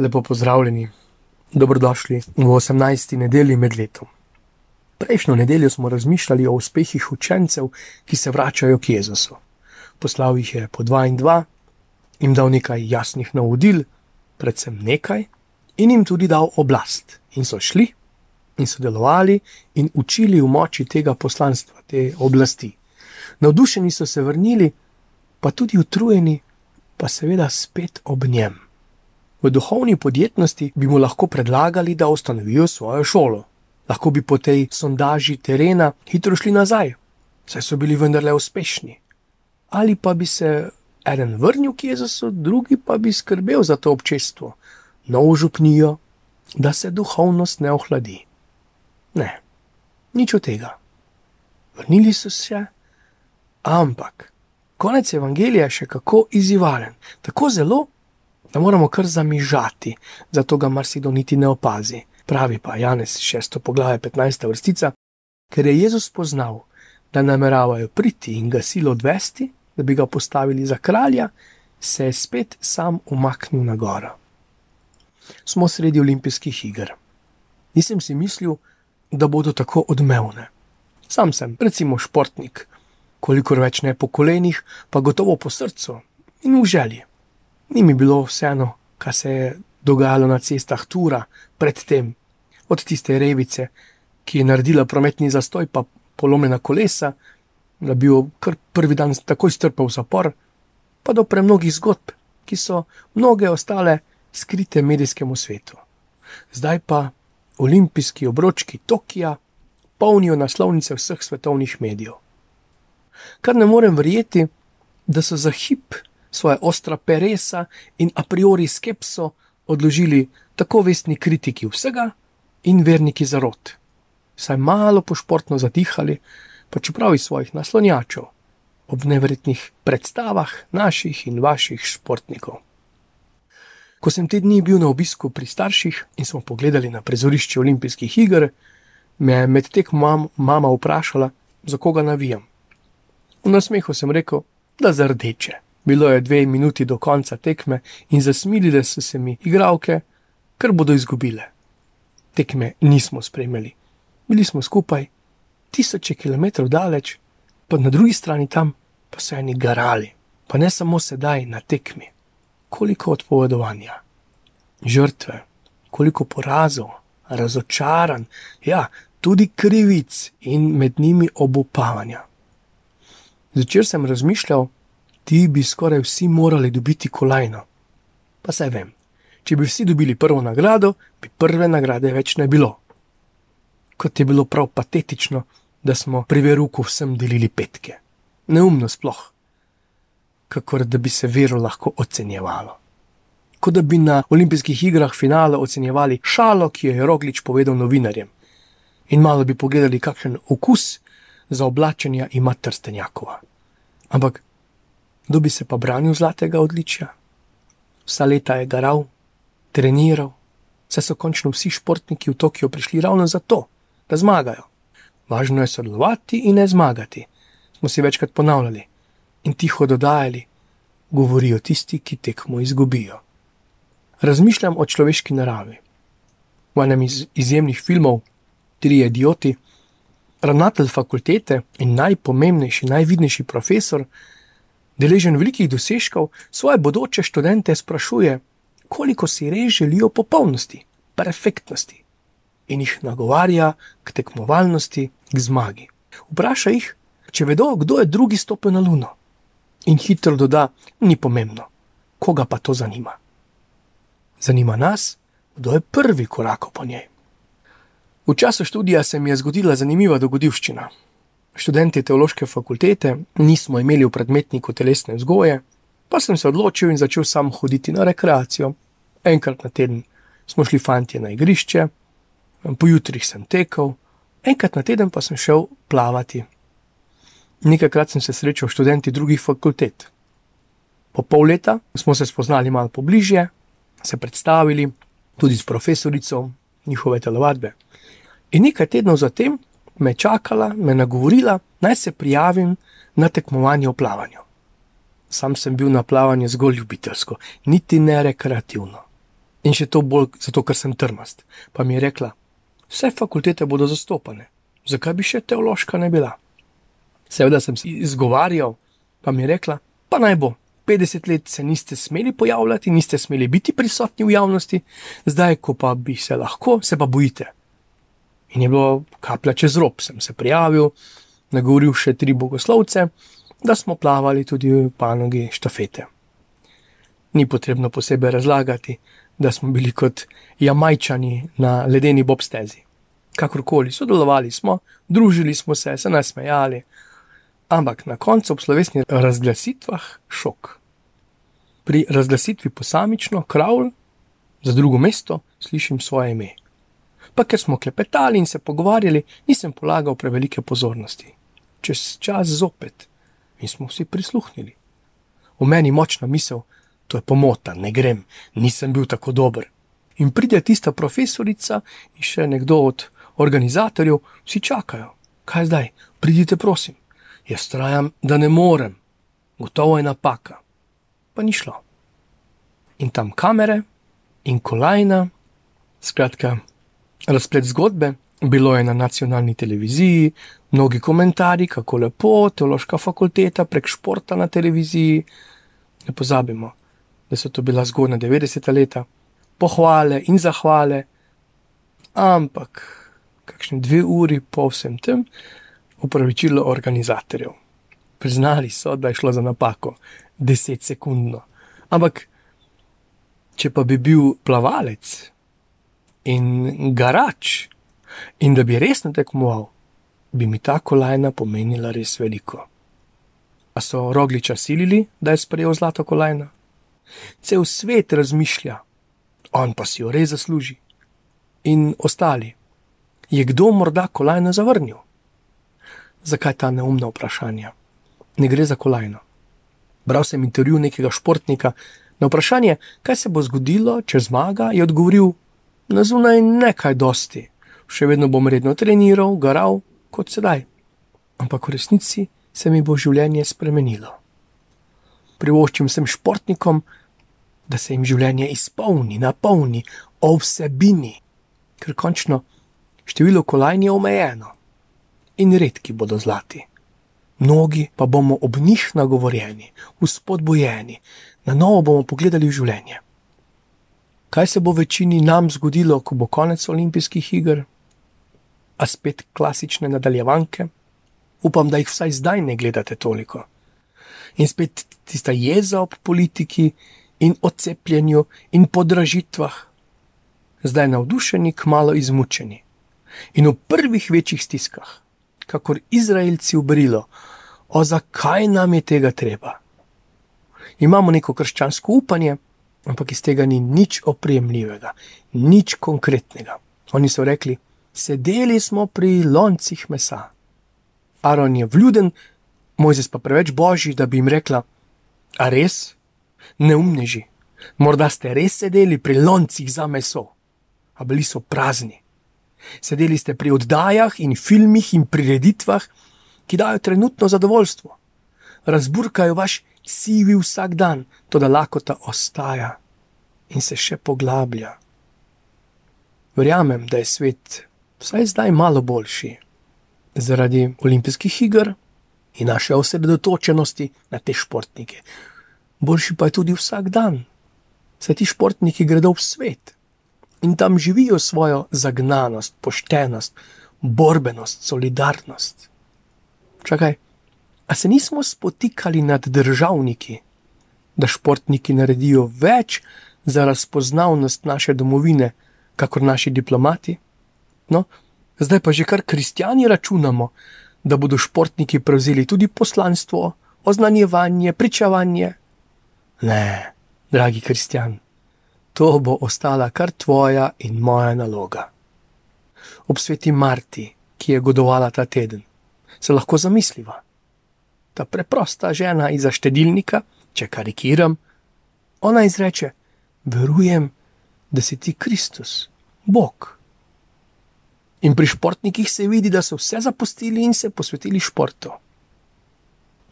Lepo pozdravljeni, dobrodošli v 18. nedelji med letom. Prejšnjo nedeljo smo razmišljali o uspehih učencev, ki se vračajo k Jezusu. Poslal jih je po dva in dva, jim dal nekaj jasnih navodil, predvsem nekaj, in jim tudi dal oblast. In so šli in sodelovali in učili v moči tega poslanstva, te oblasti. Navdušeni so se vrnili, pa tudi utrujeni, pa seveda spet ob njem. V duhovni podjetnosti bi mu lahko predlagali, da ustanovijo svojo šolo. Lahko bi po tej sondaži terena hitro šli nazaj, saj so bili vendarle uspešni. Ali pa bi se eden vrnil k Jezusu, drugi pa bi skrbel za to občestvo, novo župnijo, da se duhovnost ne ohladi. Ne, nič od tega. Vrnili so se, ampak konec evangelija je še kako izzivalen, tako zelo, da moramo kar zamižati, zato ga marsikdo niti ne opazi. Pravi pa Janez 6. poglavje 15. vrstica, ker je Jezus poznal, da nameravajo priti in ga silo odvesti, da bi ga postavili za kralja, se je spet sam umaknil na goro. Smo sredi olimpijskih iger. Nisem si mislil, da bodo tako odmevne. Sam sem, recimo, športnik, kolikor več ne po kolenih, pa gotovo po srcu in v želji. Ni mi bilo vseeno, kaj se je dogajalo na cestah Tura predtem, od tiste revice, ki je naredila prometni zastoj, pa polomljena kolesa, da bi jo kar prvi dan takoj strpel v zapor, pa do premnogih zgodb, ki so mnoge ostale skrite medijskemu svetu. Zdaj pa olimpijski obročki Tokija polnijo naslovnice vseh svetovnih medijev. Kar ne morem verjeti, da so za hip svoje ostra peresa in a priori skepso odložili tako vestni kritiki vsega in verniki zarot. Saj malo pošportno zadihali, pa čeprav iz svojih naslonjačev, ob neverjetnih predstavah naših in vaših športnikov. Ko sem te dni bil na obisku pri starših in smo pogledali na prizorišče olimpijskih iger, me je med tekmom mama vprašala, za koga navijam. V nasmehu sem rekel, da za rdeče. Bilo je dve minuti do konca tekme in zasmilile so se mi igralke, ker bodo izgubile. Tekme nismo spremljali. Bili smo skupaj, tisoče kilometrov daleč, pa na drugi strani tam pa so eni garali, pa ne samo sedaj na tekmi koliko odpovedovanja, žrtve, koliko porazov, razočaran, ja, tudi krivic in med njimi obupavanja. Začer sem razmišljal, ti bi skoraj vsi morali dobiti kolajno. Pa saj vem, če bi vsi dobili prvo nagrado, bi prve nagrade več ne bilo. Kot je bilo prav patetično, da smo pri veruku vsem delili petke. Neumno sploh kakor da bi se vero lahko ocenjevalo. Kot da bi na olimpijskih igrah finale ocenjevali šalo, ki jo je Roglič povedal novinarjem, in malo bi pogledali, kakšen okus za oblačenja ima trstenjakova. Ampak kdo bi se pa branil zlatega odličja? Vsa leta je garal, treniral, saj so končno vsi športniki v Tokio prišli ravno zato, da zmagajo. Važno je sodelovati in ne zmagati, smo si večkrat ponavljali in tiho dodajali, govorijo tisti, ki tekmo izgubijo. Razmišljam o človeški naravi. V enem iz izjemnih filmov, Tri idioti, ravnatelj fakultete in najpomembnejši, najvidnejši profesor, deležen velikih dosežkov, svoje bodoče študente sprašuje, koliko si res želijo popolnosti, perfektnosti, in jih nagovarja k tekmovalnosti, k zmagi. Vpraša jih, če vedo, kdo je drugi stopil na Luno in hitro doda: Ni pomembno, koga pa to zanima. Zanima nas, kdo je prvi korak po njej. V času študija se mi je zgodila zanimiva dogodivščina. Študenti teološke fakultete nismo imeli v predmetniku telesne vzgoje, pa sem se odločil in začel sam hoditi na rekreacijo. Enkrat na teden smo šli fanti na igrišče, po jutrih sem tekel, enkrat na teden pa sem šel plavati Nekajkrat sem se srečal s študenti drugih fakultet. Po pol leta smo se spoznali malo pobliže, se predstavili tudi s profesorico njihove telovadbe. In nekaj tednov zatem me čakala, me nagovorila, naj se prijavim na tekmovanje v plavanju. Sam sem bil na plavanju zgolj ljubiteljsko, niti ne rekreativno. In še to bolj zato, ker sem trmast. Pa mi je rekla, vse fakultete bodo zastopane, zakaj bi še teološka ne bila? Seveda sem si izgovarjal, pa mi je rekla, pa naj bo. 50 let se niste smeli pojavljati, niste smeli biti prisotni v javnosti, zdaj, ko pa bi se lahko, se pa bojite. In je bilo kaplja čez rob, sem se prijavil, nagovoril še tri bogoslovce, da smo plavali tudi v panogi štafete. Ni potrebno posebej razlagati, da smo bili kot jamajčani na ledeni bobstezi. Kakorkoli, sodelovali smo, družili smo se, se nasmejali, ampak na koncu ob slovesnih razglasitvah šok. Pri razglasitvi posamično, kravl, za drugo mesto, slišim svoje ime. Pa ker smo klepetali in se pogovarjali, nisem polagal prevelike pozornosti. Čez čas zopet in smo vsi prisluhnili. V meni močna misel, to je pomota, ne grem, nisem bil tako dober. In pride tista profesorica in še nekdo od organizatorjev, vsi čakajo. Kaj zdaj? Pridite, prosim. Jaz trajam, da ne morem, gotovo je napaka. Pa ni šlo. In tam kamere in kolajna, skratka, razplet zgodbe. Bilo je na nacionalni televiziji, mnogi komentarji, kako lepo, teološka fakulteta prek športa na televiziji. Ne pozabimo, da so to bila zgodna 90-ta leta, pohvale in zahvale, ampak kakšne dve uri po vsem tem, upravičilo organizatorjev. Priznali so, da je šlo za napako, deset sekundno. Ampak, če pa bi bil plavalec in garač, in da bi resno tekmoval, bi mi ta kolajna pomenila res veliko. A so rogliča silili, da je sprejel zlato kolajno? Cel svet razmišlja, on pa si jo res zasluži. In ostali, je kdo morda kolajno zavrnil? Zakaj ta neumna vprašanja? Ne gre za kolajno. Bral sem intervju nekega športnika. Na vprašanje, kaj se bo zgodilo, če zmaga, je odgovoril: Na zunaj nekaj dosti, še vedno bom redno treniral, garal kot sedaj. Ampak v resnici se mi bo življenje spremenilo. Privoščim sem športnikom, da se jim življenje izpolni, napolni, o vsebini, ker končno število kolajn je omejeno in redki bodo zlati. Mnogi pa bomo ob njih nagovorjeni, uspodbojeni, na novo bomo pogledali v življenje. Kaj se bo večini nam zgodilo, ko bo konec olimpijskih iger? A spet klasične nadaljevanke? Upam, da jih vsaj zdaj ne gledate toliko. In spet tista jeza ob politiki in odcepljenju in podražitvah. Zdaj navdušeni, kmalo izmučeni. In v prvih večjih stiskah kakor Izraelci v brilo, o zakaj nam je tega treba. Imamo neko krščansko upanje, ampak iz tega ni nič opremljivega, nič konkretnega. Oni so rekli: Sedeli smo pri loncih mesa. Aron je vljuden, Mojzes pa preveč božji, da bi jim rekla: A res? Neumneži, morda ste res sedeli pri loncih za meso, a bili so prazni. Sedeli ste pri oddajah in filmih in prireditvah, ki dajo trenutno zadovoljstvo. Razburkajo vaš sivi vsak dan, to da lakota ostaja in se še poglablja. Verjamem, da je svet vsaj zdaj malo boljši zaradi olimpijskih iger in naše osredotočenosti na te športnike. Boljši pa je tudi vsak dan, saj ti športniki gredo v svet in tam živijo svojo zagnanost, poštenost, borbenost, solidarnost. Čakaj, a se nismo spotikali nad državniki, da športniki naredijo več za razpoznavnost naše domovine, kakor naši diplomati? No, zdaj pa že kar kristijani računamo, da bodo športniki prevzeli tudi poslanstvo, oznanjevanje, pričevanje. Ne, dragi kristijani to bo ostala kar tvoja in moja naloga. Ob sveti Marti, ki je godovala ta teden, se lahko zamisliva. Ta preprosta žena iz štedilnika, če karikiram, ona izreče: Verujem, da si ti Kristus, Bog. In pri športnikih se vidi, da so vse zapustili in se posvetili športu.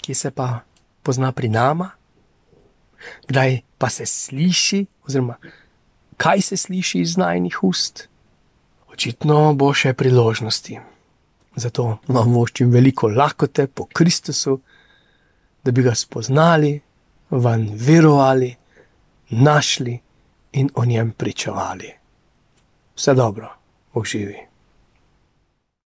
Kje se pa pozna pri nama, kdaj pa se sliši, oziroma kaj se sliši iz najnih ust. Očitno bo še priložnosti. Zato vam voščim veliko lakote po Kristusu, da bi ga spoznali, van verovali, našli in o njem pričevali. Vse dobro, Bog živi.